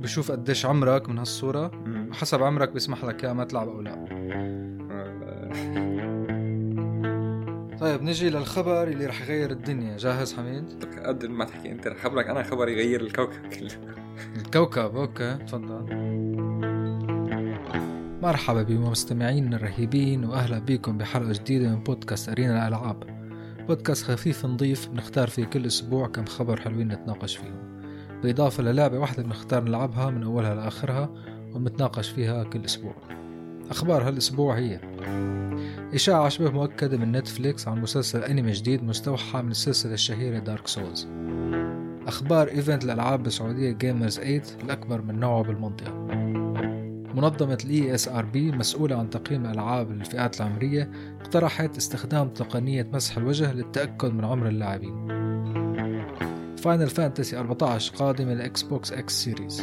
بشوف قديش عمرك من هالصورة. مم. وحسب عمرك بيسمح لك اياها ما تلعب أو لا. طيب نجي للخبر اللي رح يغير الدنيا. جاهز حميد؟ قد ما تحكي أنت رح خبرك. أنا خبر يغير الكوكب كله. الكوكب أوكي تفضل. مرحبا بمستمعين الرهيبين وأهلا بكم بحلقة جديدة من بودكاست أرينا الألعاب. بودكاست خفيف نظيف بنختار فيه كل أسبوع كم خبر حلوين نتناقش فيهم. بالاضافه للعبه واحدة بنختار نلعبها من أولها لآخرها ونتناقش فيها كل أسبوع. أخبار هالأسبوع هي إشاعة شبه مؤكدة من Netflix عن مسلسل أنمي جديد مستوحى من السلسلة الشهيرة Dark Souls أخبار event الألعاب بالسعودية Gamers 8 الأكبر من نوعه بالمنطقة. منظمة ESRB مسؤولة عن تقييم ألعاب الفئات العمرية اقترحت استخدام تقنية مسح الوجه للتأكد من عمر اللاعبين. Final Fantasy 14 قادمة ل Xbox X Series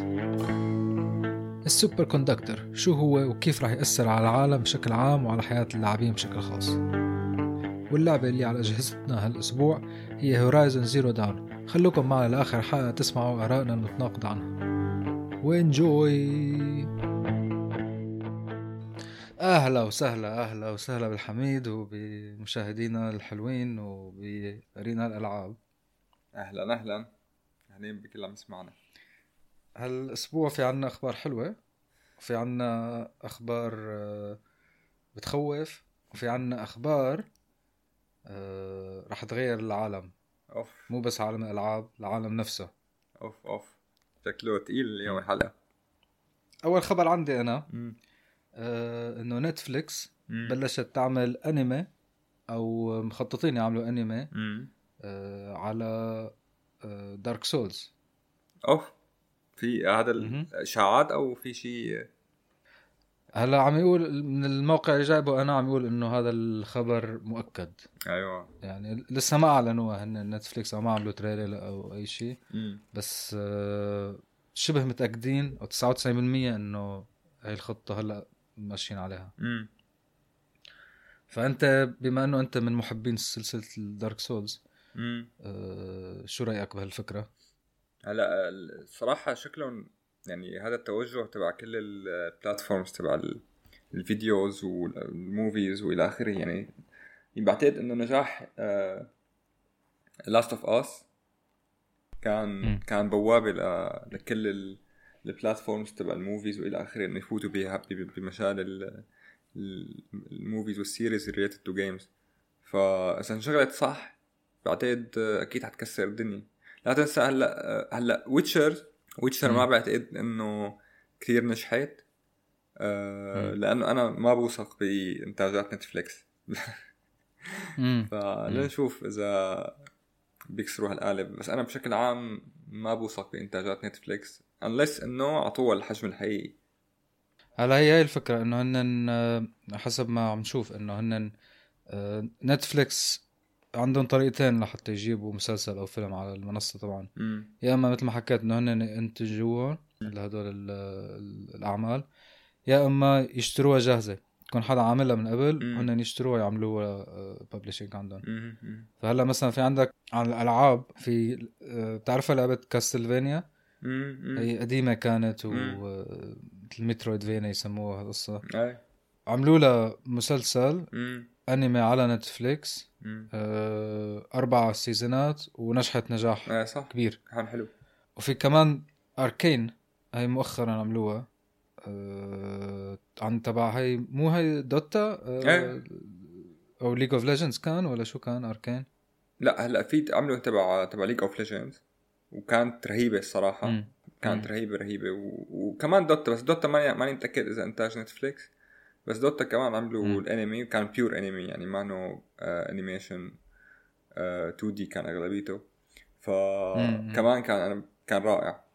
ال superconductor شو هو وكيف راح يأثر على العالم بشكل عام وعلى حياة اللاعبين بشكل خاص؟ واللعبة اللي على أجهزتنا هالأسبوع هي Horizon Zero Dawn خلوكم معنا لآخر حلقة تسمعوا آرائنا المتناقض عنها. و enjoy! أهلا وسهلا أهلا وسهلا بالحميد وبمشاهدينا الحلوين وبأرينا الألعاب. أهلا أهلا. اهلين بكل عم يسمعنا. هالأسبوع في عنا أخبار حلوة. وفي عنا أخبار آه، بتخوف. وفي عنا أخبار آه، رح تغير العالم. أوف. مو بس عالم الألعاب العالم نفسه. أوف أوف. شكله تقيل اليوم الحلقة. أول خبر عندي مم. آه، إنه نتفليكس. بلشت تعمل أنمي أو مخططين يعملوا أنمي. مم. آه، على Dark Souls اوف في هذا. الاشاعات أو في شيء هلا عم يقول من الموقع اللي جايبه أنا عم يقول إنه هذا الخبر مؤكد أيوه يعني لسه ما أعلنوها هن Netflix أو ما عملوا trailer أو أي شيء. بس آه، شبه متأكدين أو 99% إنه هي الخطة هلا ماشيين عليها مم. فأنت بما إنه أنت من محبين سلسلة الدارك سولز آه، شو رأيك بهالفكرة؟ هلا الصراحة شكلهم يعني هذا التوجه تبع كل ال platforms تبع ال- ال videos وال movies وإلى آخره. يعني بعتقد إنه نجاح Last of Us كان مم. كان بوابة ل- لكل ال- ال platforms تبع ال movies وإلى آخره إنه يفوتوا بها بمجال ال- ال- ال movies وال series related to games فاذا اشتغلت صح بعتقد أكيد حتكسر الدنيا. لا تنسى هلا هلا Witcher Witcher ما. بعتقد إنه كثير نجحت. آه مم. لأنه أنا ما بوثق بإنتاجات Netflix فلنشوف إذا بيكسروا هالقالب بس أنا بشكل عام ما بوثق بإنتاجات نتفليكس unless إنه اعطوها الحجم الحقيقي. هلا هي هي الفكرة إنه هن آه، حسب ما عم نشوف إنه هن آه، نتفليكس عندهم طريقتين لحتى يجيبوا مسلسل أو فيلم على المنصة طبعا مم. يا إما مثل ما حكيت إنه هن ينتجوها لهدول ال- ال- الأعمال يا إما يشتروها جاهزة يكون حدا عاملها من قبل. هن يشتروها يعملوها publishing عندهم مم. مم. فهلأ مثلا في عندك على الألعاب في آه، بتعرفها لعبة Castlevania. هي قديمة كانت و مم. آه، مثل Metroidvania يسموها القصة عملوا لها مسلسل. أنمي على Netflix. آه، أربع season ات ونجحت نجاح اي صح. كبير. كان حلو. وفي كمان Arcane هي مؤخرا عملوها. آه، عن تبع هي مو هي Dota؟ آه، إيه. أو League of Legends كان ولا شو كان Arcane؟ لا هلأ في عملوا تبع تبع League of Legends وكانت رهيبة الصراحة. مم. كانت مم. رهيبة رهيبة. و... وكمان Dota بس Dota ماني ماني متأكد إذا إنتاج Netflix. بس Dota كمان عملوا. الانمي وكان pure anime يعني ما انه animation 2D كان أغلبيته. فكمان كان أنا كان رائع.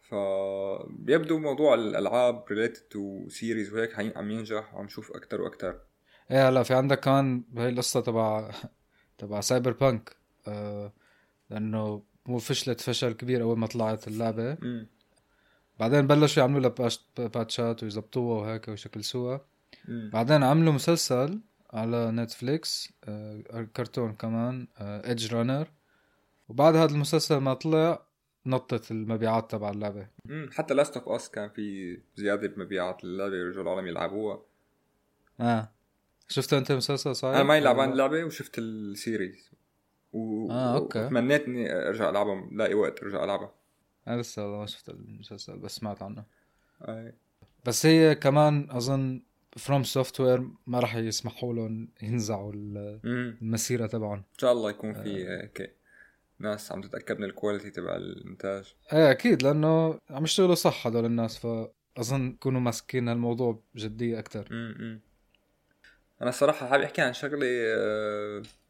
فبيبدو موضوع الألعاب related to series وهيك عم ينجح وعم نشوف أكثر وأكثر إيه هلا في عندك كمان هي القصة تبع تبع Cyberpunk آه، لأنه مو فشلت فشل كبير أول ما طلعت اللعبة. بعدين بلشوا يعملوا لها باتشات ويظبطوها وهيك وشكل سوا. امم بعدين عملوا مسلسل على Netflix آه، كرتون كمان Edgerunner وبعد هذا المسلسل ما طلع نطت المبيعات تبع اللعبة. امم حتى Last of Us كان في زيادة بمبيعات اللعبه ورجعوا العالم يلعبوها. آه. شفت أنت المسلسل صحيح؟ أنا ماني لعبان اللعبة وشفت ال series. و... آه، okay. وتمنيت اني أرجع العبها لاقي وقت أرجع ألعبها. أنا لسه ما شفت المسلسل بس سمعت عنه. أي. بس هي كمان أظن FromSoftware ما راح يسمحوا لهم ينزعوا ال- المسيرة تبعهم. إن شاء الله يكون في هيك ناس عم تتأكد من ال quality تبع الانتاج إيه أكيد لأنه عم يشتغلوا صح هدول الناس فأظن يكونوا ماسكين الموضوع بجدية أكثر امم أنا الصراحه حابب أحكي عن شغلة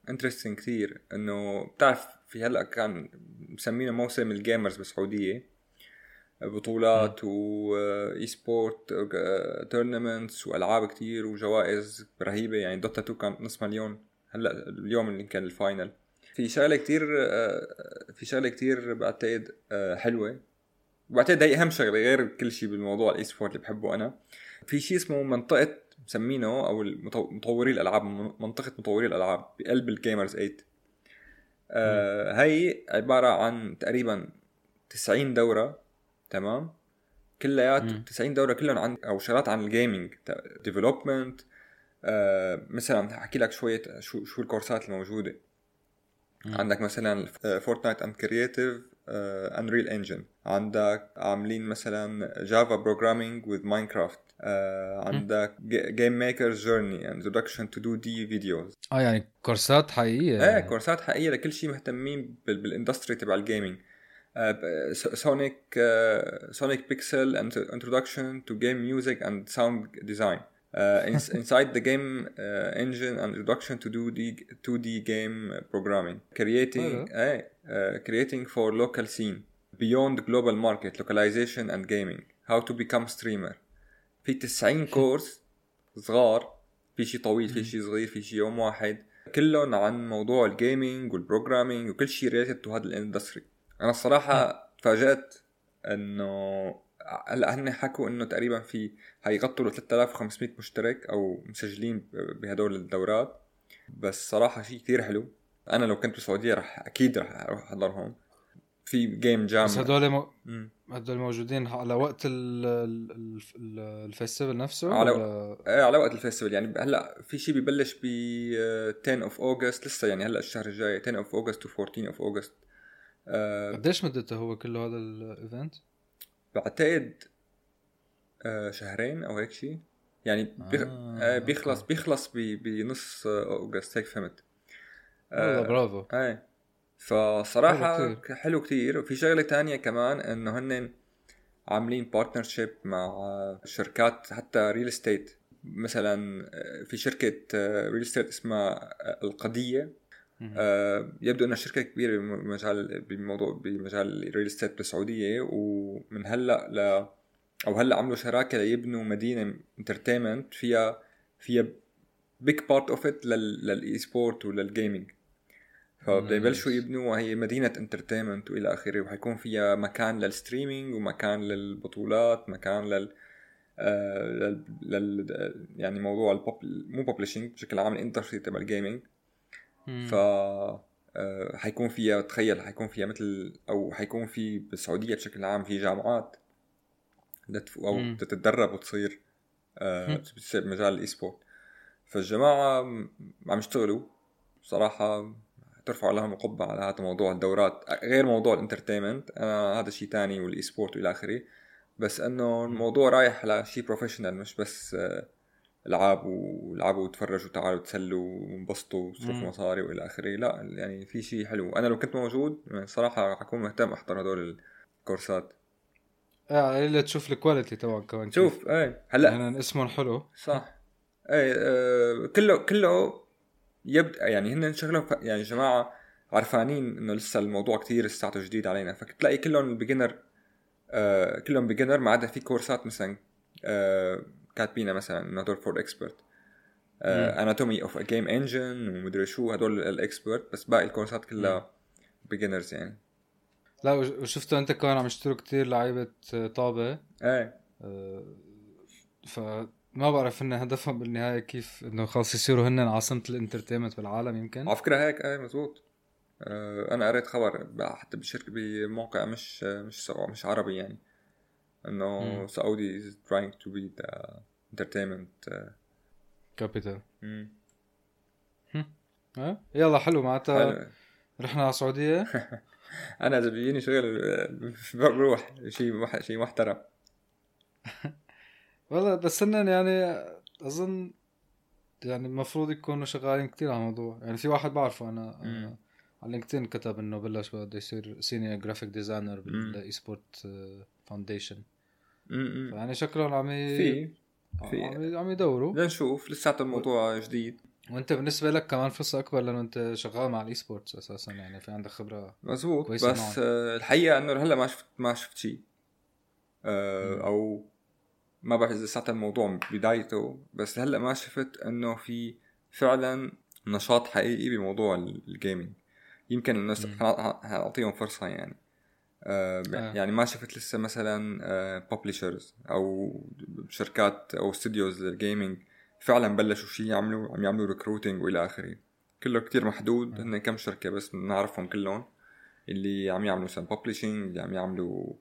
interesting كثير. إنه بتعرف في هلأ كان مسمينه موسم ال Gamers بالسعودية. بطولات و eSport tournaments وألعاب كتير وجوائز رهيبة. يعني Dota 2 كانت نص مليون. هلأ اليوم اللي كان ال final. في شغلة كتير آه، في شغلة كتير بعتقد آه، حلوة. وبعتقد هي أهم شغلة غير كل شيء بالموضوع ال eSport اللي بحبه أنا. في شيء اسمه منطقة مسمينه أو مطوري الألعاب منطقة مطوري الألعاب بقلب ال Gamers 8 آه هي عبارة عن تقريبا 90 دورة. تمام؟ كليات مم. 90 دورة كلهم عن أو شغلات عن ال gaming development آه مثلا أحكي لك شوية شو شو ال course ات الموجودة. مم. عندك مثلا Fortnite and creative Unreal Engine عندك عاملين مثلا Java programming with Minecraft عندك GameMaker journey introduction to 2D videos آه يعني course ات حقيقية. إيه course ات حقيقية لكل شيء مهتمين بال- بال industry تبع ال gaming sonic sonic pixel introduction to game music and sound design inside the game uh, engine and introduction to 2D 2D game programming. Creating حلو. uh, creating for local scene beyond global market localization and gaming. How to become streamer. في 90 course صغار في شيء طويل في شيء صغير في شيء يوم واحد كلهم عن موضوع ال gaming وال programming وكل شيء related to هذا ال industry أنا الصراحة تفاجأت إنه هلا هن حكوا إنه تقريبا في حيغطوا ل 3500 مشترك أو مسجلين بهدول الدورات. بس صراحة شيء كثير حلو. أنا لو كنت بالسعوديه رح أكيد رح أروح أحضرهم. في game jam بس هدول. مم. هدول موجودين على وقت ال... ال... ال... ال festival نفسه على ولا... إيه على وقت ال festival. يعني هلأ في شيء ببلش ب 10 of August لسه يعني هلأ الشهر الجاي 10 of August و 14 of August قديش مدته هو كله هذا ال event؟ بعتقد آه، شهرين أو هيك شيء يعني. آه، آه بيخلص okay. بيخلص. بنص August هيك فهمت والله برافو إيه فصراحة حلو حلو كتير وفي شغلة تانية كمان إنه هن عاملين partnership مع شركات حتى real estate مثلا آه، في شركة real estate اسمها آه، القدية مم. آه، يبدو إنها شركة كبيرة بمجال بموضوع بمجال ال real estate بالسعودية ومن هلأ ل أو هلأ عملوا شراكة ليبنوا مدينة entertainment فيها فيها big part of it لل e-sport ولل gaming فبدهم يبلشوا. يبنوا هي مدينة entertainment وإلى آخره وحيكون فيها مكان لل streaming ومكان للبطولات مكان لل آه، لل, يعني موضوع ال pub مو publishing بشكل عام ال industry تبع ال gaming. ف آه، حيكون فيها تخيل حيكون فيها مثل أو حيكون في بالسعودية بشكل عام في جامعات أو. تتدرب وتصير آه،. بتصير بمجال ال e-sport فالجماعة عم يشتغلوا صراحة ترفع لهم القبعة على هذا موضوع الدورات. غير موضوع ال entertainment أنا هذا شيء تاني وال e-sport وإلى آخره. بس إنه الموضوع رايح لشيء professional مش بس آه، العاب والعبوا وتفرجوا تعالوا تسلوا وانبسطوا وصرفوا. مصاري والى اخره. لا يعني في شيء حلو. أنا لو كنت موجود يعني صراحة حكون مهتم أحضر هدول الكورسات. آه إلا تشوف ال quality تبعهم كمان. شوف إيه هلا. يعني اسمهم حلو. صح. إيه آه كله كله يبدا يعني هن شغلهم يعني جماعة عرفانين إنه لسه الموضوع كتير لساته جديد علينا. فبتلاقي كلهم ال beginner آه كلهم beginner ما عدا في كورسات مثلا آه كاتبينها مثلا هدول for expert anatomy of a game engine ومدري شو هدول ال expert بس باقي الكورسات كلها beginners يعني. لا وش- وشفتوا انت كمان عم يشتروا كتير لعيبة آه، طابة؟ إيه. آه، فما بعرف ان هدفهم بالنهاية كيف إنه خلص يصيروا هن عاصمة ال entertainment بالعالم يمكن. على فكرة هيك إيه مزبوط. آه، أنا قريت خبر حتى بشركه بموقع مش مش مش عربي يعني. انه. Saudi is trying to be the entertainment آه، capital يلا حلو. معناتها. رحنا على السعودية. أنا إذا بيجيني شغل آه، بروح. شيء شيء محترم. والله بس هن يعني أظن يعني المفروض يكونوا شغالين كتير على الموضوع. يعني في واحد بعرفه أنا مم. على LinkedIn كتب إنه بلش بده يصير senior graphic designer بال e-sport foundation. يعني شكلهم عم ي- في في. عم يدوروا بدنا نشوف لساته الموضوع جديد وأنت بالنسبة لك كمان فرصة أكبر لأنه أنت شغال مع ال e-sports أساسا يعني في عندك خبرة مزبوط بس. آه، الحقيقة إنه هلا ما شفت ما شفت شيء مم. أو ما بعرف إذا لساته الموضوع بدايته بس هلا ما شفت إنه في فعلا نشاط حقيقي بموضوع ال- ال gaming يمكن الناس مم. حنعطيهم فرصة يعني آه آه. يعني ما شفت لسه مثلا publishers أو شركات أو studios لل gaming فعلا بلشوا شيء يعملوا عم يعملوا recruiting وإلى آخره كله كتير محدود آه. هن كم شركة بس بنعرفهم كلهم اللي عم يعملوا مثلا publishing اللي عم يعملوا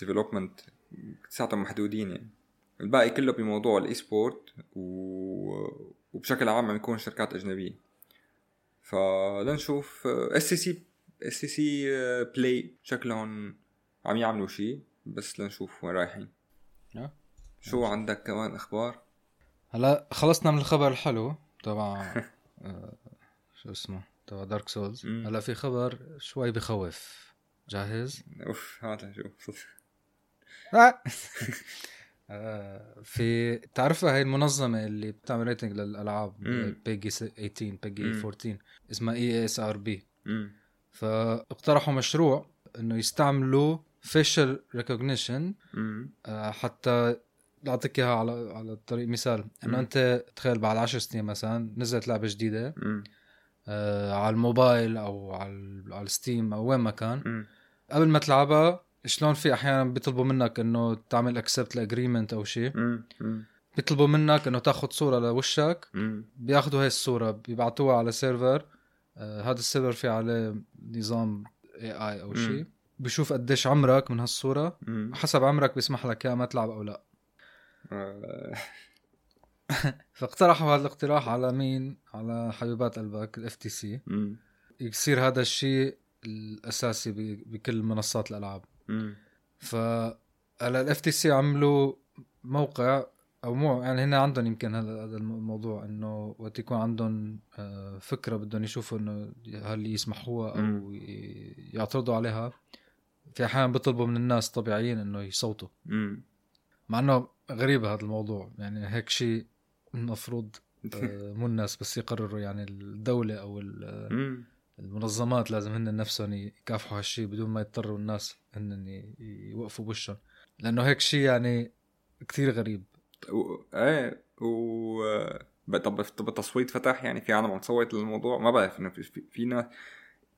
development لساتهم محدودين يعني الباقي كله بموضوع ال e-sport و... وبشكل عام عم يكون شركات أجنبية فلنشوف SCC SCC Play شكلهم عم يعملوا شيء بس لنشوف وين رايحين. شو عندك كمان أخبار؟ هلا خلصنا من الخبر الحلو تبع آه، شو اسمه تبع Dark Souls. هلا في خبر شوي بخوف. جاهز؟ أوف هات نشوف آه، في تعرفها هاي المنظمة اللي بتعمل rating للألعاب. PEGI 18 PEGI مم. 14 اسمها ESRB. فاقترحوا مشروع إنه يستعملوا facial recognition أمم. حتى أعطيك إياها على على طريق مثال إنه. أنت تخيل بعد 10 سنين مثلا نزلت لعبة جديدة. آه على الموبايل أو على على ال Steam أو وين ما كان. قبل ما تلعبها شلون في أحيانا بيطلبوا منك إنه تعمل accept ل agreement أو شيء. بيطلبوا منك إنه تاخذ صورة لوشك. بياخذوا هاي الصورة بيبعتوها على server آه هذا ال server في عليه نظام AI أو مم. شيء بيشوف قديش عمرك من هالصورة أمم. حسب عمرك بيسمح لك يا ما تلعب أو لا آه، فاقترحوا هذا الاقتراح على مين على حبيبات قلبك ال FTC. يصير هذا الشيء الأساسي بكل منصات الألعاب ف هلا ال FTC عملوا موقع أو مو يعني هنا عندهم يمكن هذا هذا الموضوع إنه وقت يكون عندهم آه، فكرة بدهم يشوفوا إنه هل يسمحوها أو مم. يعترضوا عليها في أحيانا بيطلبوا من الناس طبيعيين إنه يصوتوا. مع إنه غريب هذا الموضوع يعني هيك شيء المفروض آه، مو الناس بس يقرروا يعني الدولة أو. المنظمات لازم هن نفسهم يكافحوا هالشيء بدون ما يضطروا الناس هن يوقفوا بوشهم. لأنه هيك شيء يعني كتير غريب. و... إيه و طب طب التصويت فتح؟ يعني في عالم عم تصوت للموضوع؟ ما بعرف إنه في, في, ناس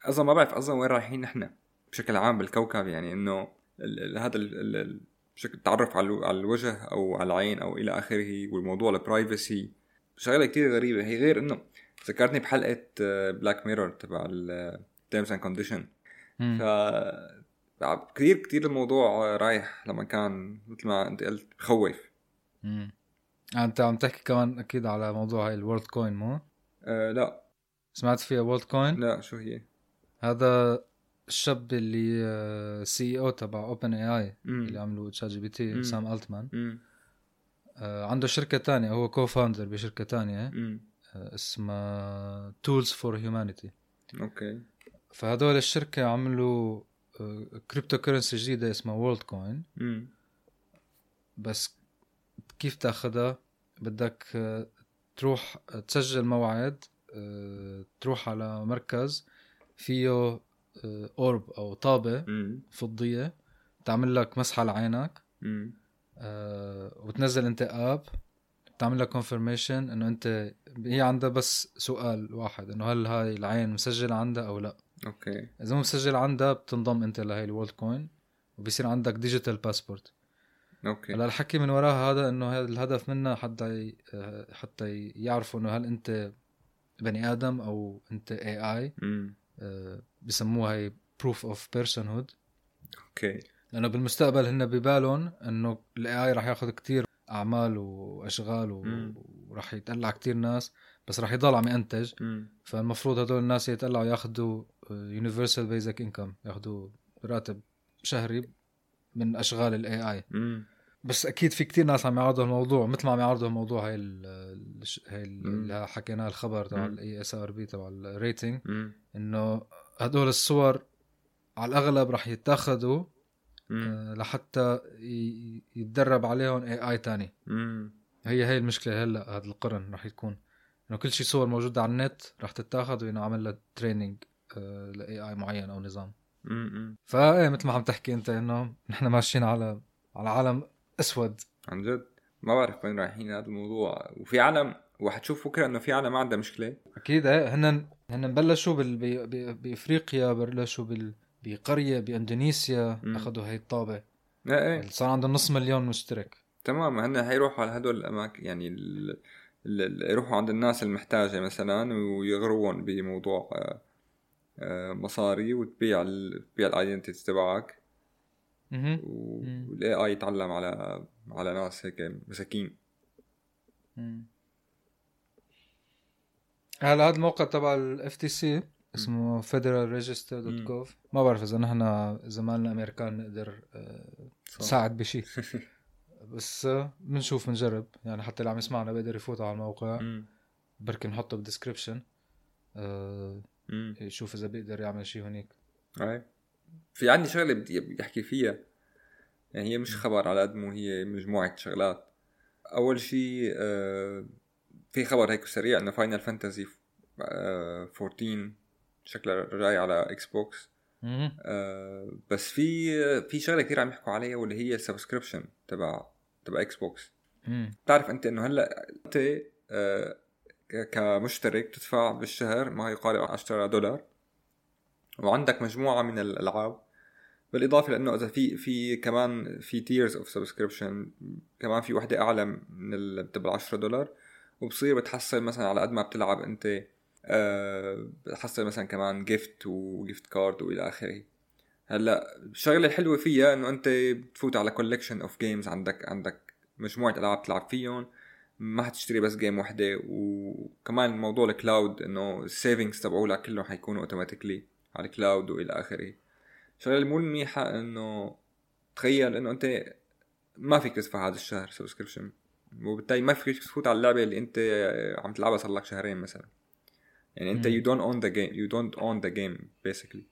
أصلا ما بعرف أصلا وين رايحين نحن بشكل عام بالكوكب. يعني إنه ال... هذا ال... بشكل التعرف على الوجه أو على العين أو إلى آخره والموضوع البرايفسي شغلة كتير غريبة. هي غير إنه ذكرتني بحلقة Black Mirror تبع ال terms and condition ف كثير كثير الموضوع رايح لما كان مثل ما انت قلت بخوف مم. انت عم تحكي كمان أكيد على موضوع هاي ال Worldcoin مو أه لا سمعت فيها Worldcoin لا شو هي؟ هذا الشاب ال CEO تبع OpenAI. اللي عملوا ChatGPT. سام ألتمان. آه، عنده شركة تانية هو co-founder بشركة تانية مم. آه، اسمها Tools for Humanity okay فهدول الشركة عملوا cryptocurrency جديدة اسمها Worldcoin. بس كيف تاخدها بدك آه، تروح تسجل موعد آه، تروح على مركز فيه آه، orb أو طابة. فضية تعمل لك مسحه لعينك. آه، وتنزل أنت app تعمل لك confirmation إنه أنت هي عندها بس سؤال واحد إنه هل هاي العين مسجلة عندها أو لا؟ okay. إذا مو مسجل عندها بتنضم أنت لهي ال Worldcoin وبصير عندك digital passport okay. هلا الحكي من وراها هذا إنه هذا الهدف منها حتى آه، حتى يعرفوا إنه هل أنت بني آدم أو أنت AI. آه، بسموها هي proof of personhood okay. لأنه بالمستقبل هن ببالهم إنه ال AI رح ياخذ كتير أعمال وأشغال و- مم. ورح يتقلع كتير ناس بس رح يضل عم ينتج. فالمفروض هدول الناس يتقلعوا ياخذوا universal basic income ياخذوا راتب شهري من أشغال ال AI. بس أكيد في كتير ناس عم يعرضوا الموضوع مثل ما عم يعرضوا الموضوع هاي ال هاي ال-. اللي حكيناه الخبر تبع. ال ESRB تبع ال rating. إنه هدول الصور على الأغلب رح يتاخذوا مم. آه، لحتى يتدرب عليهم AI تاني. مم. هي هي المشكلة هلا هذا القرن رح يكون. إنه كل شيء صور موجودة على النت رح تتاخذ وينعمل لها training ل AI معين أو نظام. فايه مثل ما عم تحكي أنت إنه نحن ماشيين على على عالم أسود. عن جد؟ ما بعرف وين رايحين هذا الموضوع. وفي عالم وحتشوف بكره إنه في عالم ما عندها مشكلة. أكيد إيه هن هن بلشوا بال... بأفريقيا بلشوا بال... بقرية بإندونيسيا. أخذوا هي الطابة إيه إيه صار عندهم نص مليون مشترك تمام هن حيروحوا على هدول الاماكن يعني ال... ال... يروحوا عند الناس المحتاجة مثلا ويغروهم بموضوع آه، آه، مصاري وتبيع ال... تبيع الايدنتيتي تبعك. وال AI يتعلم على على ناس هيك مساكين. هلا هذا الموقع تبع ال FTC اسمه federalregister.gov ما بعرف إذا نحن زماننا أمريكان نقدر آه،. نساعد بشيء بس آه، بنشوف بنجرب. يعني حتى اللي عم يسمعنا بيقدر يفوت على الموقع. بركي نحطه بال description مم. يشوف إذا بيقدر يعمل شيء هنيك أي. في عندي شغلة بدي بدي أحكي فيها. يعني هي مش خبر على قد ما هي مجموعة شغلات. أول شيء آه، في خبر هيك سريع إنه Final Fantasy 14 شكلها جاي على Xbox. آه، بس في في شغلة كثير عم يحكوا عليها واللي هي ال subscription تبع تبع Xbox. بتعرف أنت إنه هلأ أنت آه، كمشترك تدفع بالشهر ما يقارب 10 دولار. وعندك مجموعة من الألعاب. بالإضافة لأنه إذا في في كمان في tiers of subscription كمان في وحدة أعلى من تبع 10 دولار. وبصير بتحصل مثلا على قد ما بتلعب أنت آه، بتحصل مثلا كمان gift و gift card وإلى آخره. هلأ الشغلة الحلوة فيها إنه أنت بتفوت على collection of games عندك عندك مجموعة ألعاب تلعب فيهم. ما حتشتري بس game وحده وكمان موضوع ال cloud إنه ال savings تبعولك كلهم حيكونوا automatically على ال cloud وإلى آخره. الشغلة المو منيحه إنه تخيل إنه أنت ما فيك تدفع هذا الشهر subscription وبالتالي ما فيك تفوت على اللعبة اللي أنت عم تلعبها صار لك شهرين مثلا. يعني انت you don't own the game you don't own the game basically.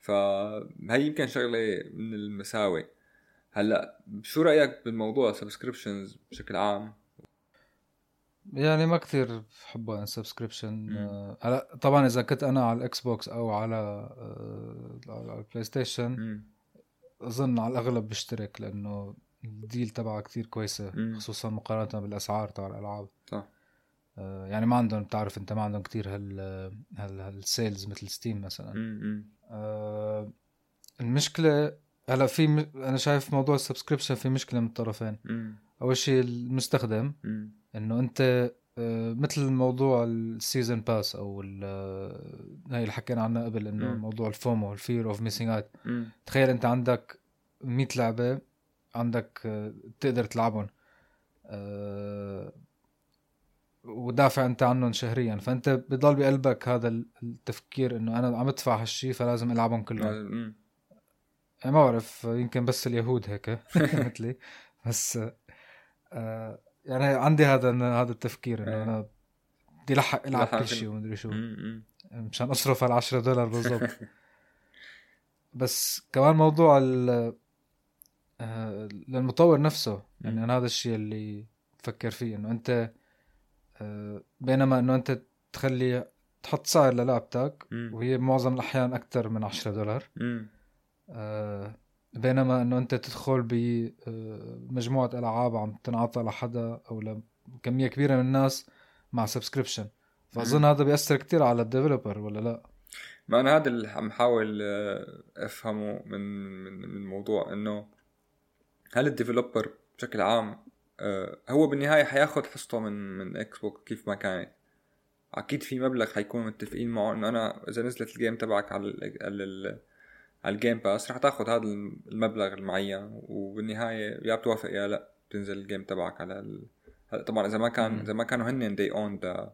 فهي يمكن شغلة من المساوئ. هلأ شو رأيك بالموضوع subscriptions بشكل عام؟ يعني ما كثير بحبه أنا subscription مم. هلأ طبعا إذا كنت أنا على ال Xbox أو على آه، على ال PlayStation مم. أظن على الأغلب بشترك لأنه ال deal تبعها كتير كويسة مم. خصوصا مقارنة بالأسعار تبع الألعاب. صح. آه، يعني ما عندهم بتعرف انت ما عندهم كتير هال هال هال sales مثل Steam مثلا. آه، المشكلة هلا في م... أنا شايف موضوع ال subscription في مشكلة من الطرفين مم. أول شيء المستخدم مم. إنه أنت آه، مثل موضوع ال season pass أو آه، هاي اللي حكينا عنها قبل إنه. موضوع ال FOMO ال fear of missing out. تخيل أنت عندك 100 لعبة عندك آه، تقدر تلعبهم آه، ودافع أنت عنهم شهريا فأنت بضل بقلبك هذا التفكير إنه أنا عم أدفع هالشي فلازم ألعبهم كلهم. يعني ما بعرف يمكن بس اليهود هيك مثلي بس آه، يعني عندي هذا هذا التفكير إنه إيه. أنا بدي لحق ألعب كل شيء ومدري شو. مشان أصرف على 10 دولار بالضبط بس كمان موضوع ال آه، للمطور نفسه يعني. أنا هذا الشيء اللي بفكر فيه إنه أنت بينما إنه أنت تخلي تحط سعر للعبتك. وهي معظم الأحيان أكثر من 10 دولار. آه، بينما إنه أنت تدخل بمجموعه ألعاب عم تنعطى لحدا أو لكمية كبيرة من الناس مع subscription فأظن. هذا بيأثر كتير على ال developer ولا لا ما أنا هذا اللي عم حاول آه، أفهمه من من من الموضوع إنه هل ال developer بشكل عام آه، هو بالنهاية حياخذ حصته من من Xbox كيف ما كانت. أكيد في مبلغ حيكونوا متفقين معه إنه أنا إذا نزلت ال game تبعك على ال على, ال على ال Game Pass رح تاخذ هذا المبلغ المعين. وبالنهاية يا بتوافق يا لأ بتنزل ال game تبعك على ال... طبعا إذا ما كان إذا ما كانوا هن they own the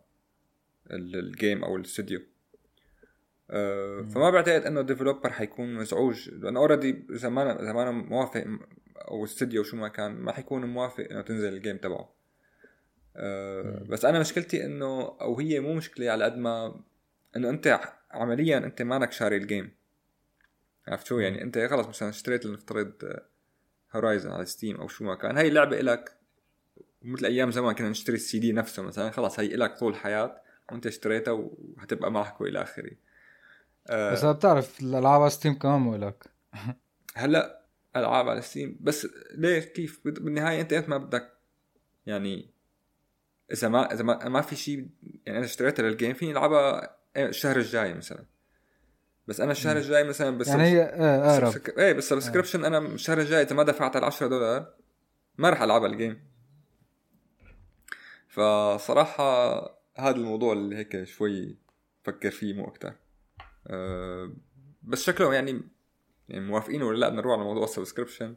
الجيم أو الاستوديو أه فما بعتقد إنه developer حيكون مزعوج. لأنه already إذا ما إذا ما موافق أو استوديو شو ما كان ما حيكون موافق إنه تنزل ال game تبعه. أه بس أنا مشكلتي إنه أو هي مو مشكلة على قد ما إنه أنت عمليا أنت مانك شاري ال game عرفت شو؟ يعني أنت خلص مثلا اشتريت لنفترض هورايزن على ستيم أو شو ما كان. هاي اللعبه إلك مثل أيام زمان كنا نشتري السي دي نفسه مثلا خلص هي إلك طول الحياة وأنت اشتريتها وحتبقى معك وإلى آخره. أه بس بتعرف الألعاب على ستيم كمان مو لك. هلأ ألعاب على ستيم بس ليش؟ كيف؟ بالنهاية أنت ما بدك؟ يعني إذا ما إذا ما, ما في شيء يعني أنا اشتريتها لل game فيني ألعبها الشهر الجاي مثلا. بس أنا الشهر الجاي مثلا بس يعني هي إيه أقرب. إيه بس subscription أنا الشهر الجاي إذا ما دفعت ال 10 دولار ما راح ألعبها ال game. فصراحة هذا الموضوع اللي هيك شوي فكر فيه مو أكثر أه بس شكلهم يعني يعني موافقين ولا لا بدنا نروح على موضوع ال subscription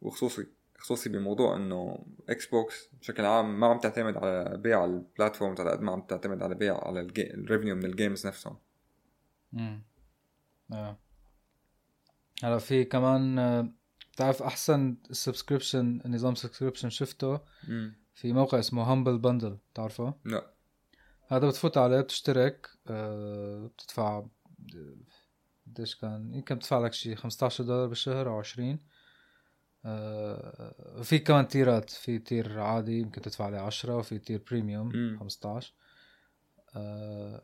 وخصوصي خصوصي بموضوع إنه إكس بوكس بشكل عام ما عم تعتمد على بيع ال platforms على قد ما عم تعتمد على بيع على ال revenue من ال games نفسهم. امم آه. هلا في كمان بتعرف أحسن subscription نظام سبسكريبشن شفته؟ مم. في موقع اسمه Humble Bundle بتعرفه؟ لا. هذا بتفوت عليه بتشترك آه بتدفع قديش كان؟ يمكن بتدفع لك شي 15 دولار بالشهر أو 20 آه في كمان tier ات في tier عادي يمكن تدفع عليه 10 وفي tier premium 15 آه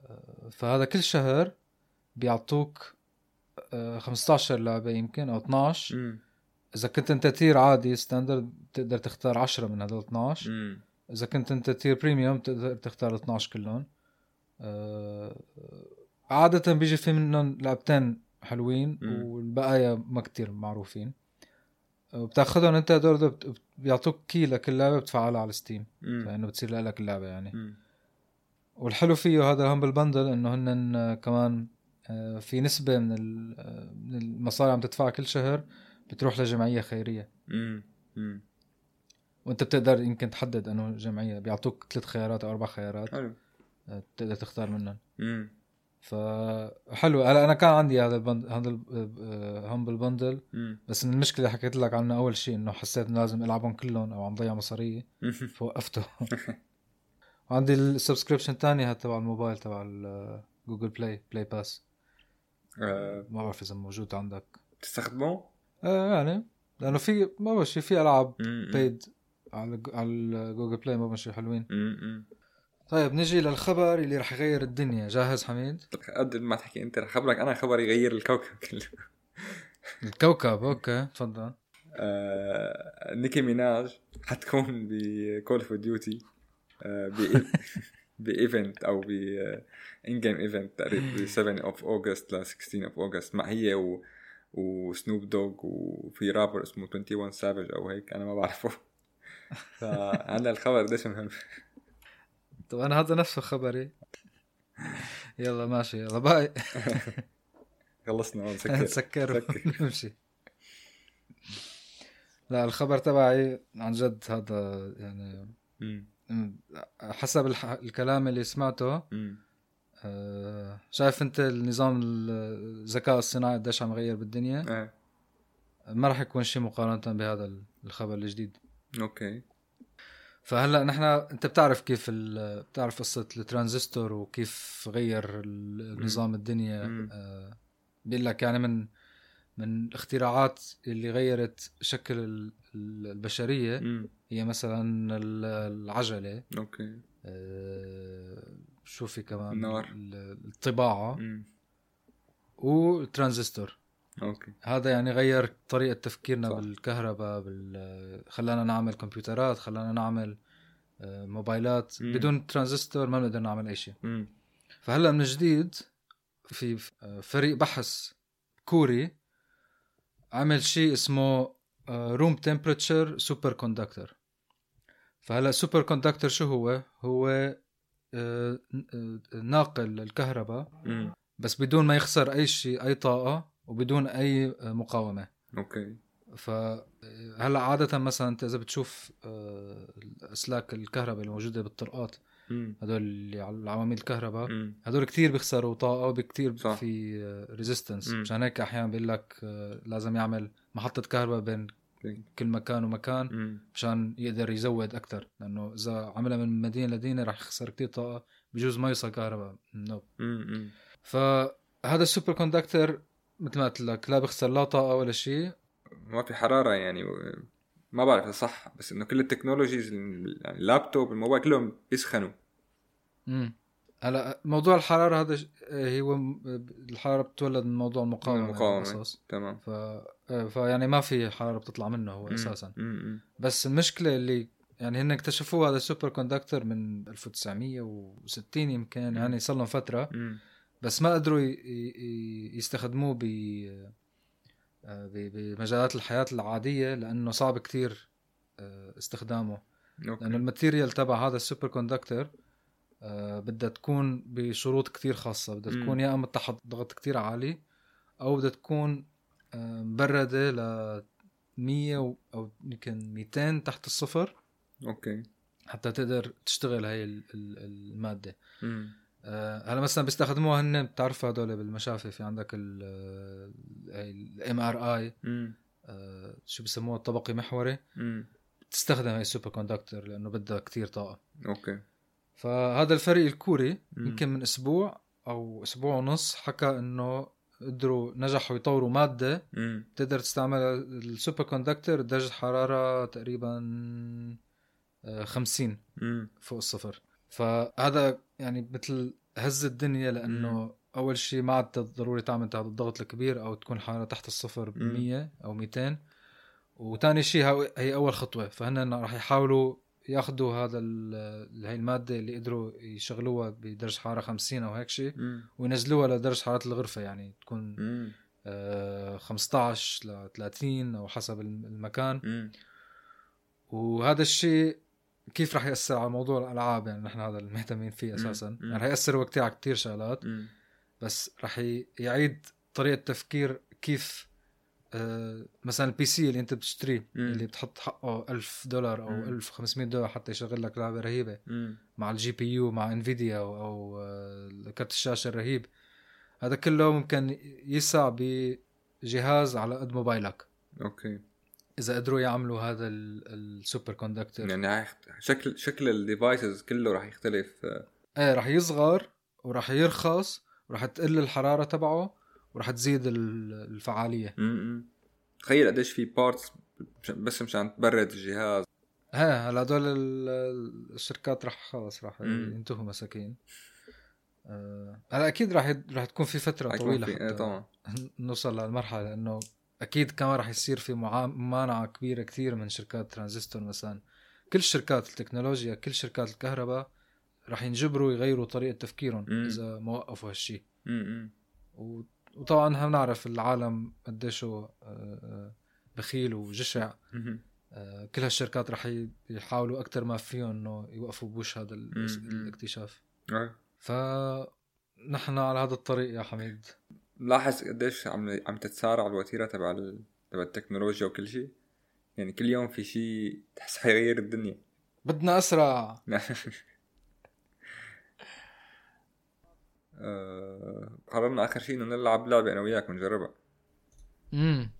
فهذا كل شهر بيعطوك آه 15 لعبة يمكن أو 12 مم. إذا كنت أنت tier عادي standard بتقدر تختار 10 من هدول 12 مم. إذا كنت أنت tier premium بتقدر تختار 12 كلهم آه عادة بيجي في منهم لعبتين حلوين. والبقايا ما كتير معروفين وبتاخذهم أنت هدول بيعطوك key لكل لعبه بتفعلها على ستيم. فإنه بتصير لك اللعبة يعني. والحلو فيه هذا ال Humble Bundle إنه هن كمان آه، في نسبة من ال- آه، من المصاري عم تدفعها كل شهر بتروح لجمعية خيرية. وانت بتقدر يمكن تحدد انه جمعية بيعطوك ثلاث خيارات أو أربع خيارات حلو آه، بتقدر تختار منهم مم. فحلو هلا أنا كان عندي هذا البند هذا الهمبل بندل مم. بس من المشكلة اللي حكيت لك عنها أول شيء إنه حسيت إنه لازم ألعبهم كلهم أو عم ضيع مصارية. فوقفته وعندي السبسكريبشن الثاني هذا تبع الموبايل تبع Google Play Play Pass آه، ما بعرف إذا موجود عندك تستخدمه؟ آه يعني لأنه في ما بعرف شيء في ألعاب. بيد على على Google Play ما شيء حلوين. مم. طيب نجي للخبر اللي رح يغير الدنيا. جاهز حميد؟ قد ما تحكي أنت رح خبرك أنا خبر يغير الكوكب كله. الكوكب okay تفضل. آه، Nicki Minaj حتكون ب Call of Duty ب event أو ب in-game event تقريبا ب 7 of August ل 16 of August مع هي و و Snoop Dogg وفي رابر اسمه 21 Savage أو هيك أنا ما بعرفه. فعندنا الخبر قديش مهم طب أنا هذا نفسه خبري يلا ماشي يلا bye خلصنا هون سكر سكر سكر. نمشي لا الخبر تبعي عن جد هذا يعني. حسب. الكلام اللي سمعته. آه، شايف انت النظام الذكاء الصناعي قديش عم يغير بالدنيا إيه ما راح يكون شيء مقارنة بهذا الخبر الجديد okay فهلا نحن انت بتعرف كيف ال... بتعرف قصة الترانزستور وكيف غير النظام الدنيا. آه، بيقول لك يعني من من الاختراعات اللي غيرت شكل ال- ال- البشرية مم. هي مثلا ال- العجلة okay آه، شو في كمان النار. ال- الطباعة مم. والترانزستور okay هذا يعني غير طريقة تفكيرنا صح. بالكهرباء بال... خلانا نعمل كمبيوترات خلانا نعمل آه، موبايلات مم. بدون ترانزستور ما بنقدر نعمل أي شيء. فهلأ من جديد في آه، فريق بحث كوري عمل شيء اسمه room temperature superconductor فهلأ superconductor شو هو هو آه، ناقل الكهرباء. بس بدون ما يخسر أي شيء أي طاقة وبدون أي آه، مقاومة okay فهلا عادة مثلا أنت إذا بتشوف آه، اسلاك الكهرباء اللي موجودة بالطرقات. هدول اللي على العواميد الكهرباء. هدول كتير بيخسروا طاقة وبكتير صح. في resistance مم. مشان هيك أحيانا بيقول لك آه، لازم يعمل محطة كهرباء بين كل مكان ومكان. مشان يقدر يزود أكثر لأنه إذا عملها من مدينة لمدينه رح يخسر كتير طاقة بجوز ما يوصل كهرباء no مم. مم. فهذا ال superconductor مثل ما قلت لك لا بيخسر لا طاقة ولا شيء ما في حرارة يعني ما بعرف إذا صح بس إنه كل ال technologies يعني اللابتوب الموبايل كلهم بيسخنوا امم هلا موضوع الحرارة هذا ش- آه، هو الحرارة بتولد من موضوع المقاومة المقاومة. بالأساس. تمام ف آه، فيعني ما في حرارة بتطلع منه هو مم. أساسا مم. مم. بس المشكلة اللي يعني هن اكتشفوه هذا ال superconductor من 1960 يمكن يعني صار لهم فترة مم. بس ما قدروا يستخدموه ب آه، ب- بمجالات الحياة العادية لأنه صعب كتير آه، استخدامه. لأنه okay ال material تبع هذا ال superconductor آه، بدها تكون بشروط كتير خاصة. بدها. تكون يا إما تحت ضغط كتير عالي أو بدها تكون مبردة ل 100 و- أو يمكن 200 تحت الصفر أوكي. حتى تقدر تشتغل هاي ال- ال- المادة. مم. آه، هلا مثلا بيستخدموها هن بتعرف هدول بالمشافي في عندك ال الام ار اي. شو بسموها الطبقي محوري. بتستخدم هاي ال superconductor لأنه بدها كتير طاقة أوكي فهذا الفريق الكوري. يمكن من أسبوع أو أسبوع ونص حكى إنه قدروا نجحوا يطوروا مادة مم. تقدر تستعمل السوبر كوندكتر درجة حرارة تقريبا آه، 50 مم. فوق الصفر فهذا يعني مثل هز الدنيا لأنه أول شيء ما عاد ضروري تعمل تحت الضغط الكبير أو تكون حراره تحت الصفر ب مم. 100 أو 200 وثاني شيء هي أول خطوة فهن راح يحاولوا ياخذوا هذا هاي المادة اللي قدروا يشغلوها بدرجة حرارة 50 أو هيك شيء مم. وينزلوها لدرجة حرارة الغرفة يعني تكون مم. آه، 15 ل 30 أو حسب الم- المكان مم. وهذا الشيء كيف راح يأثر على موضوع الألعاب يعني نحن هذا اللي مهتمين فيه أساسا مم. يعني راح يأثر كثير على كثير شغلات مم. بس راح ي- يعيد طريقة تفكير كيف آه، مثلا ال PC اللي أنت بتشتريه. اللي بتحط حقه 1000 دولار أو مم. 1500 دولار حتى يشغل لك لعبة رهيبة مم. مع ال GPU مع Nvidia أو, أو آه، كرت الشاشة الرهيب هذا كله ممكن يسع بجهاز على قد موبايلك أوكي إذا قدروا يعملوا هذا ال- ال superconductor يعني شكل شكل ال devices كله راح يختلف آه، إيه راح يصغر وراح يرخص وراح تقل الحرارة تبعه وراح تزيد ال- الفعالية. مم. تخيل قديش في parts بس مشان تبرد الجهاز. إيه هلا هدول ال- الشركات راح خلص راح. ينتهوا مساكين. آه، هلا أكيد راح راح تكون في فترة طويلة في- إيه حتى طبعا. نوصل للمرحله لأنه أكيد كمان راح يصير في ممانعه كبيره كثير من شركات ترانزستور مثلا كل شركات التكنولوجيا كل شركات الكهرباء راح ينجبروا يغيروا طريقة تفكيرهم مم. إذا ما وقفوا هالشيء وطبعا بنعرف العالم قديش آه، آه، بخيل وجشع مم. آه، كل هالشركات رح يحاولوا أكثر ما فيهم إنه يوقفوا بوش هذا. الاكتشاف. فنحن على هذا الطريق يا حميد ملاحظ قديش عم عم تتسارع الوتيرة تبع ال... تبع التكنولوجيا وكل شيء يعني كل يوم في شيء تحس حيغير الدنيا. بدنا أسرع. آه، قررنا آخر شيء إنه نلعب لعبة أنا وياك ونجربها. امم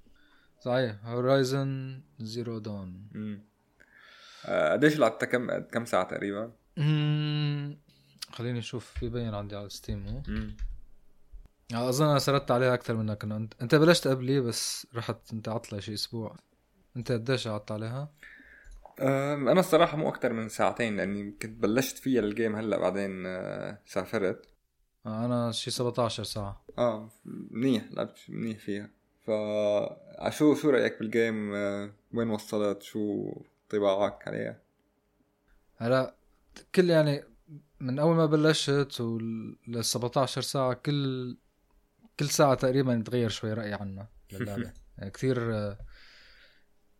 صحيح. Horizon Zero Dawn مم. آه، قديش لعبتها؟ كم كم ساعة تقريبا؟ خليني أشوف ببين عندي على Steam هو. مم. آه، أظن أنا سردت عليها أكثر منك انه انت أنت بلشت قبلي بس رحت أنت عطلة شي أسبوع. أنت قديش قعدت عليها؟ أنا الصراحة مو أكثر من ساعتين لأني كنت بلشت فيها ال game هلأ بعدين آه، سافرت. آه، أنا شي 17 ساعة. آه منيح لعبت منيح فيها. ف آه، شو شو رأيك بال game آه، وين وصلت؟ شو انطباعك عليها؟ هلا كل يعني من أول ما بلشت وال 17 ساعة كل كل ساعة تقريبا يتغير شوي رأيي عنها للعبه يعني كثير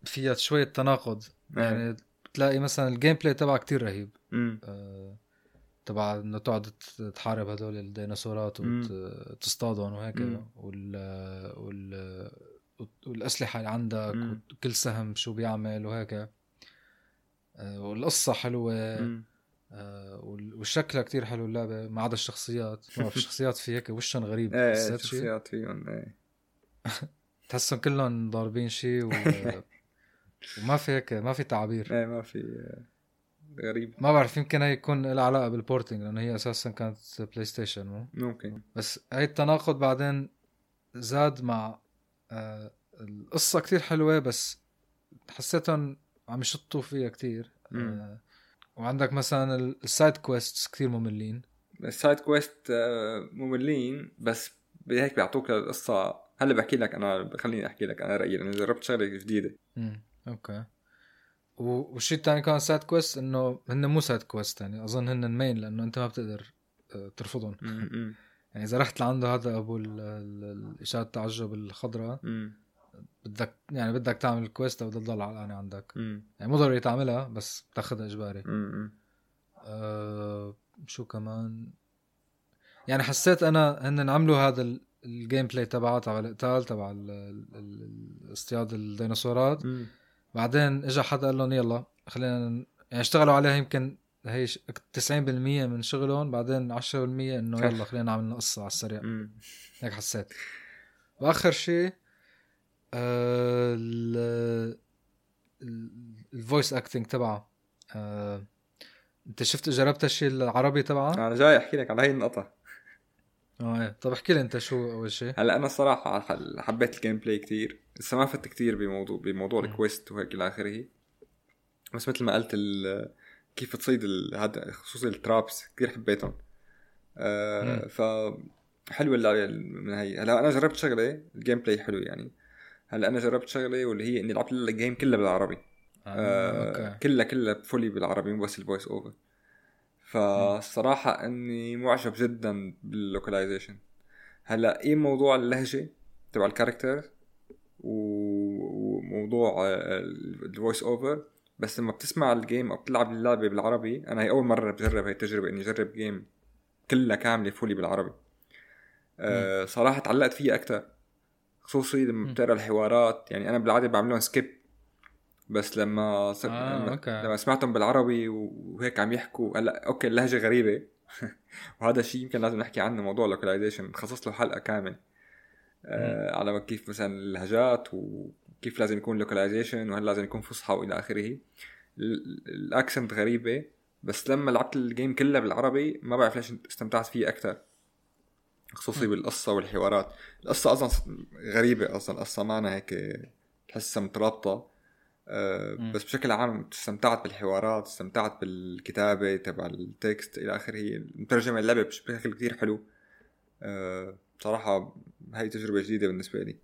فيها شوية تناقض. يعني بتلاقي مثلا ال gameplay تبعها كثير رهيب. آه، تبع إنه تقعد تحارب هدول الديناصورات وتصطادهم وهيك. وال وال والأسلحة اللي عندك. وكل سهم شو بيعمل وهيك. آه، والقصة حلوة. آه والشكل كتير حلو اللعبة ما عدا الشخصيات. ما بعرف الشخصيات في هيك وشهم غريب إيه الشخصيات فيهم إيه. تحسهم كلهم ضاربين شيء و... وما في هيك ما في تعابير إيه ما في غريب. ما بعرف يمكن هي يكون لها علاقة بال porting لأنه هي أساسا كانت PlayStation مو؟ ممكن. بس هي التناقض بعدين زاد مع آه القصة كتير حلوة بس حسيتهم عم يشطوا فيها كتير. آه وعندك مثلا ال side quest كثير مملين. ال side quest آه، مملين بس هيك بيعطوك القصة. هلأ بحكي لك أنا خليني أحكي لك أنا رأيي أنا جربت شغلة جديدة. امم أوكي. والشيء الثاني كان side quest إنه هن مو side quest يعني أظن هن main لأنه أنت ما بتقدر آه، ترفضهم. يعني إذا رحت لعنده هذا أبو الاشاره التعجب الخضراء بدك يعني بدك تعمل ال quest أو تضل علقانه عندك. مم. يعني مو ضروري تعملها بس بتاخذها إجباري. آه شو كمان؟ يعني حسيت أنا هن عملوا هذا ال gameplay تبعه تبع القتال تبع اصطياد الديناصورات. مم. بعدين اجى حدا قال لهم يلا خلينا يعني اشتغلوا عليها يمكن هي 90% من شغلهم بعدين 10% إنه يلا خلينا نعمل قصة على السريع. هيك حسيت. وآخر شيء ال voice acting تبعه. آه انت شفت جربت الشيء العربي تبعه؟ أنا جاي أحكي لك على هي النقطة. آه إيه. طب احكي لي أنت شو أول شيء هلأ أنا الصراحة حبيت ال gameplay كثير لسه ما فت كثير بموضوع بموضوع ال quest وهيك إلى آخره. بس مثل ما قلت كيف تصيد هذا خصوصي ال traps كثير حبيتهم. آه ف حلوة اللعبة من هي هلأ أنا جربت شغلة ال gameplay حلو يعني. هلا أنا جربت شغلة واللي هي إني لعبت ال game كلها بالعربي. آه. آه كلها كلها fully بالعربي مو بس ال voice over فالصراحة إني معجب جدا بال localization هلأ إيه موضوع اللهجة تبع ال character وموضوع ال voice over بس لما بتسمع ال game أو بتلعب اللعبة بالعربي أنا هي أول مرة بجرب هي التجربة إني أجرب game كلها كاملة fully بالعربي. أه صراحة تعلقت فيها أكثر خصوصي لما بتقرأ الحوارات. يعني أنا بالعادة بعمل لهم skip بس لما صر... آه، لما, أوكي. لما سمعتهم بالعربي وهيك عم يحكوا هلأ أوكي اللهجة غريبة. وهذا الشيء يمكن لازم نحكي عنه موضوع ال localization خصص له حلقة كامل. آه على كيف مثلا اللهجات وكيف لازم يكون localization وهل لازم يكون فصحى وإلى آخره. ال accent غريبة. بس لما لعبت ال game كلها بالعربي ما بعرف ليش استمتعت فيه أكثر خصوصي بالقصة والحوارات. القصة أصلا غريبة أصلا القصة معنا هيك تحسها مترابطة. أه بس بشكل عام استمتعت بالحوارات استمتعت بالكتابة تبع ال text إلى آخره. مترجمة اللعبة بشكل كتير حلو. أه بصراحة هاي تجربة جديدة بالنسبة لي.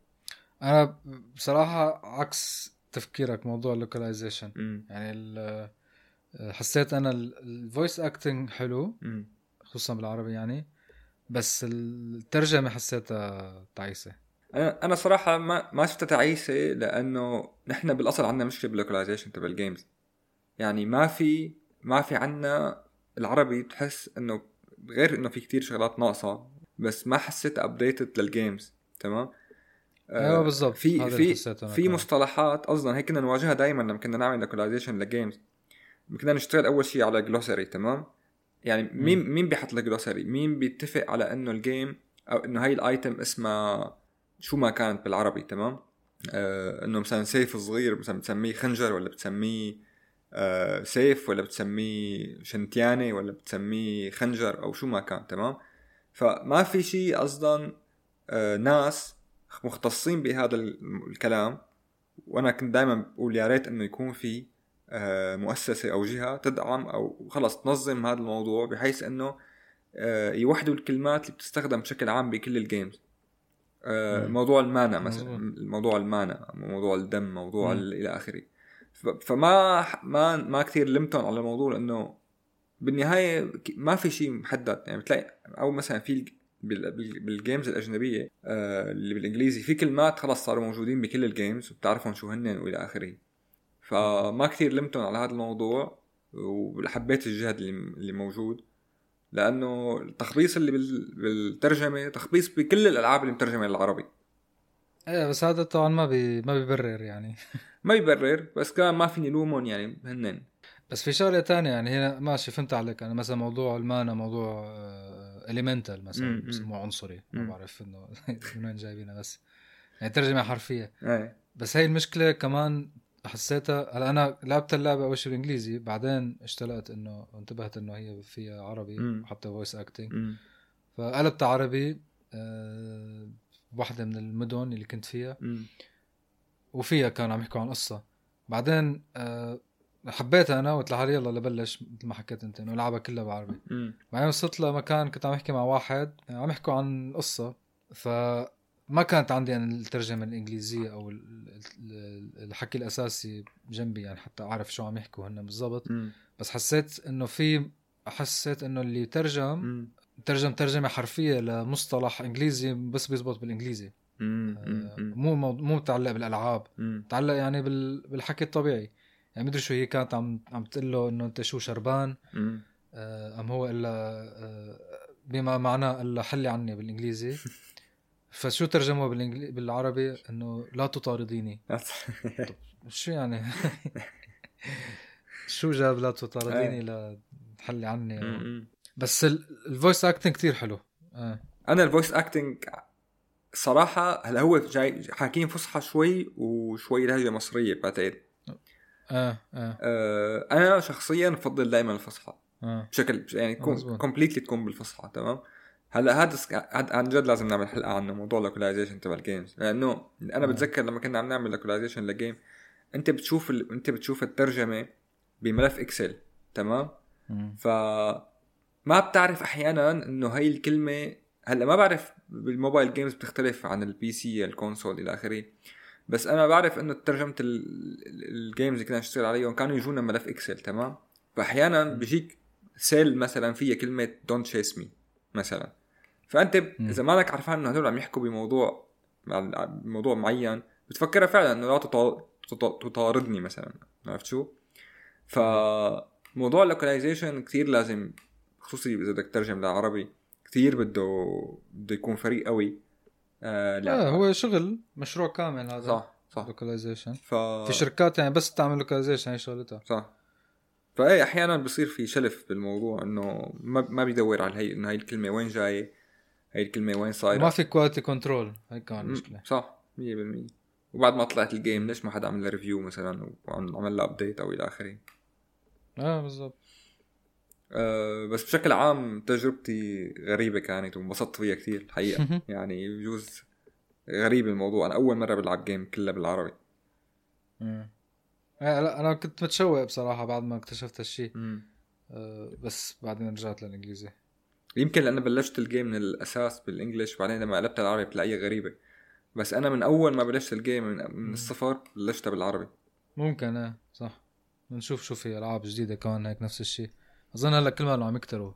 أنا بصراحة عكس تفكيرك موضوع ال localization يعني حسيت أنا ال voice acting حلو خصوصا بالعربي يعني. بس الترجمة حسيتها تعيسة. أنا أنا صراحة ما ما شفتها تعيسة لأنه نحن بالأصل عندنا مشكلة بال localization تبع ال games يعني ما في ما في عنا العربي تحس إنه غير إنه في كتير شغلات ناقصة بس ما حسيت adapted لل games تمام؟ أيوه بالضبط. في في في مصطلحات أصلا هيك كنا نواجهها دائما لما كنا نعمل localization لل games كنا نشتغل أول شيء على glossary تمام؟ يعني مين مين بيحط لك glossary مين بيتفق على إنه ال game أو إنه هاي ال item اسمها شو ما كانت بالعربي تمام؟ آه إنه مثلا سيف صغير مثلا بتسميه خنجر ولا بتسميه آه سيف ولا بتسميه شنتيانه ولا بتسميه خنجر أو شو ما كان تمام؟ فما في شيء أصلا آه ناس مختصين بهذا الكلام وأنا كنت دائما بقول يا ريت إنه يكون في مؤسسة أو جهة تدعم أو خلص تنظم هذا الموضوع بحيث أنه آه، يوحدوا الكلمات اللي بتستخدم بشكل عام بكل ال games آه، موضوع ال mana مثلا. موضوع ال mana موضوع الدم موضوع إلى آخره. فما ما ما كثير لمتهم على الموضوع لأنه بالنهاية ما في شيء محدد. يعني بتلاقي أو مثلا في بال games الأجنبية اللي بالإنجليزي في كلمات خلص صاروا موجودين بكل ال games وبتعرفهم شو هن وإلى آخره. فما كثير لمتهم على هذا الموضوع وحبيت الجهد اللي موجود لأنه التخبيص اللي بال- بالترجمة تخبيص بكل الألعاب اللي مترجمة للعربي. إيه بس هذا طبعا ما بي ما بيبرر يعني. ما يبرر بس كمان ما فيني لومهم يعني هنن. بس في شغلة تانية يعني هي ماشي فهمت عليك. أنا مثلا موضوع ال mana موضوع elemental مثلا مم، مم. بسموه عنصري. ما. بعرف إنه من وين جايبينها بس يعني ترجمة حرفية. إيه. بس هي المشكلة كمان حسيتها هلا أنا لعبت اللعبة أول شيء بالإنجليزي بعدين اشتلقت انه انتبهت إنه هي فيها عربي مم. حتى voice acting. فقلبت عربي أه من المدن اللي كنت فيها. وفيها كانوا عم يحكوا عن قصة بعدين أه حبيتها أنا وقلت لحالي يلا لبلش مثل ما حكيت أنت إنه ألعبها كلها بعربي. بعدين وصلت لمكان كنت عم احكي مع واحد عم يحكوا عن قصة فما كانت عندي يعني الترجمة الإنجليزية أو ال- ال- الحكي الأساسي جنبي يعني حتى أعرف شو عم يحكوا هن بالضبط. بس حسيت إنه في حسيت إنه اللي ترجم مم. ترجم ترجمة حرفية لمصطلح إنجليزي بس بيزبط بالإنجليزي. آه،. مو مو متعلق بالألعاب. متعلق يعني بال- بالحكي الطبيعي يعني مدري شو هي كانت عم عم تقول له إنه أنت شو شربان. آه، أم هو إلا آه، بما معناه إلا حلي عني بالإنجليزي فشو ترجمه بالإنجلي... بالعربي؟ إنه لا تطارديني. شو يعني؟ شو جاب لا تطارديني لا تحلي عني. بس ال- ال voice acting كتير حلو. آه. أنا ال voice acting صراحة هلا هو جاي حاكين فصحى شوي وشوي لهجة مصرية بعتقد. آه آه, أه أنا شخصيا بفضل دائما الفصحى. آه. بشكل يعني. completely تكون بالفصحى تمام؟ هلا هذا سك- هاد عن جد لازم نعمل حلقة عنه موضوع ال localization تبع ال games لأنه أنا آه. بتذكر لما كنا عم نعمل localization ل game أنت بتشوف ال... أنت بتشوف الترجمة بملف Excel تمام. ف ما بتعرف أحيانا إنه هاي الكلمة هلا ما بعرف بال mobile games بتختلف عن ال PC ال console إلى آخره بس أنا بعرف إنه ترجمة ال- ال- ال games اللي كنا نشتغل عليهم كانوا يجونا ملف Excel تمام فاحيانا. بيجيك cell مثلا فيها كلمة don't chase me مثلا فأنت. إذا مالك عرفان إنه هدول عم يحكوا بموضوع بموضوع معين بتفكرها فعلا إنه لا تطا- تطا- تطاردني مثلا عرفت شو؟ فموضوع ال localization كثير لازم خصوصي إذا بدك تترجم لعربي كثير بده بده يكون فريق قوي آه لا. هو شغل مشروع كامل هذا صح صح. localization ف في شركات يعني بس تعمل localization هي شغلتها. صح. فإيه أحيانا بصير في شلف بالموضوع إنه ما ما بيدور على هي إنه هاي الكلمة وين جاية؟ هاي الكلمة وين صايرة؟ ما في quality control هي كمان مم، مشكلة. صح 100% وبعد ما طلعت ال game ليش ما حدا عمل لها review مثلا وعمل لها update أو إلى آخره؟ آه بالضبط. أه بس بشكل عام تجربتي غريبة كانت وانبسطت فيها كثير الحقيقة يعني بجوز غريب الموضوع. أنا أول مرة بلعب game كلها بالعربي. مم. آه، لا أنا كنت متشوق بصراحة بعد ما اكتشفت هالشيء آه، بس بعدين رجعت للإنجليزي. يمكن لأن بلشت ال game من الأساس بال English بعدين لما قلبت العربي بتلاقيها غريبة بس أنا من أول ما بلشت ال game من. الصفر بلشتها بالعربي ممكن إيه صح بنشوف شو في ألعاب جديدة كمان هيك نفس الشيء أظن هلأ كل ما عم يكتروا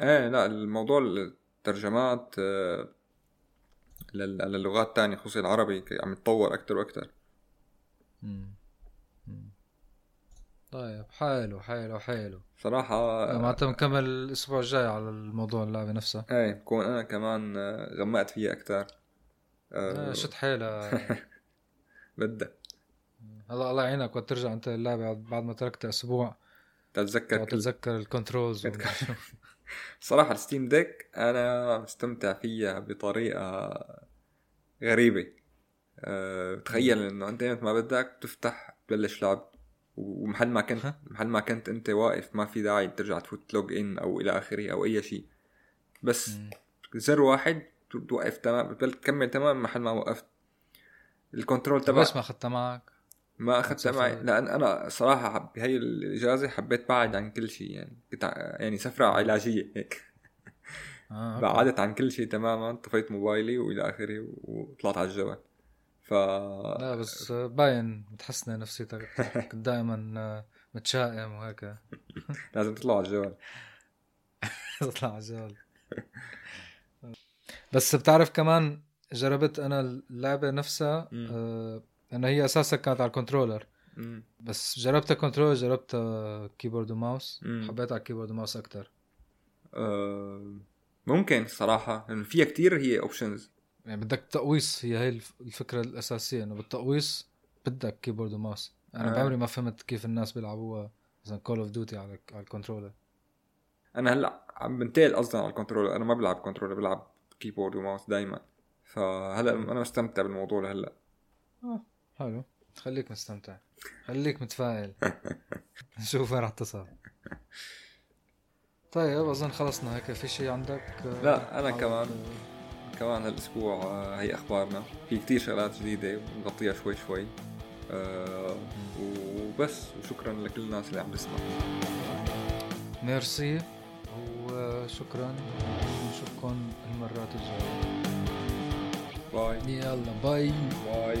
إيه لا الموضوع الترجمات آه، لل- للغات الثانية خصوصي العربي عم يتطور أكتر وأكتر مم. مم. طيب حلو حلو حلو. صراحة معناتها بنكمل الأسبوع الجاي على الموضوع اللعبة نفسها. إيه بكون أنا كمان آه، غمقت فيها أكتر. آه، آه شد حيلها. بدها هلا الله يعينك وقت ترجع أنت اللعبه بعد ما تركتها أسبوع. تتذكر تتذكر ال controls. صراحة ال Steam Deck أنا مستمتع فيها بطريقة غريبة. أه تخيل إنه أنت متى ما بدك تفتح تبلش لعب. ومحل ما كنت؟ محل ما كنت أنت واقف ما في داعي ترجع تفوت log in أو إلى آخره أو أي شيء بس. زر واحد توقف تمام بتبلش تكمل تمام محل ما وقفت ال controller تبع ليش ما اخذتها معك؟ ما اخذتها سفر. معي لأن أنا صراحة بهي الإجازة حبيت بعد عن كل شيء يعني كنت يعني سفرة علاجية هيك أوكي. بعدت عن كل شيء تماما طفيت موبايلي وإلى آخره وطلعت على الجبل ف لا بس باين متحسنه نفسيتك. كنت دائما متشائم وهيك. لازم تطلع على الجبل تطلع على الجبل بس بتعرف كمان جربت أنا اللعبة نفسها. آه إنه هي أساسا كانت على ال controller. مم. بس جربتها controller جربتها keyboard و mouse. حبيت على ال keyboard و mouse أكثر أه ممكن الصراحه لأنه فيها كتير هي options يعني بدك تقويص هي هي الف- الفكرة الأساسية إنه بالتقويص بدك keyboard و mouse أنا آه. بعمري ما فهمت كيف الناس بيلعبوها مثلا Call of Duty على على ال controller. أنا هلأ عم بنتقل أصلا على ال controller. أنا ما بلعب controller بلعب keyboard و mouse دائما فهلأ أنا مستمتع بالموضوع لهلأ. آه حلو. خليك مستمتع. خليك متفائل. نشوف وين رح تصل. طيب أظن خلصنا. هيك في شيء عندك؟ آه، لا، أنا على- كمان. كمان هالأسبوع آه، هي أخبارنا. في كتير شغلات جديدة بنغطيها شوي شوي. أه وبس وشكرا لكل الناس اللي عم تسمع. ميرسي وشكرا. نشوفكم المرات الجاية. باي. يلا باي. باي.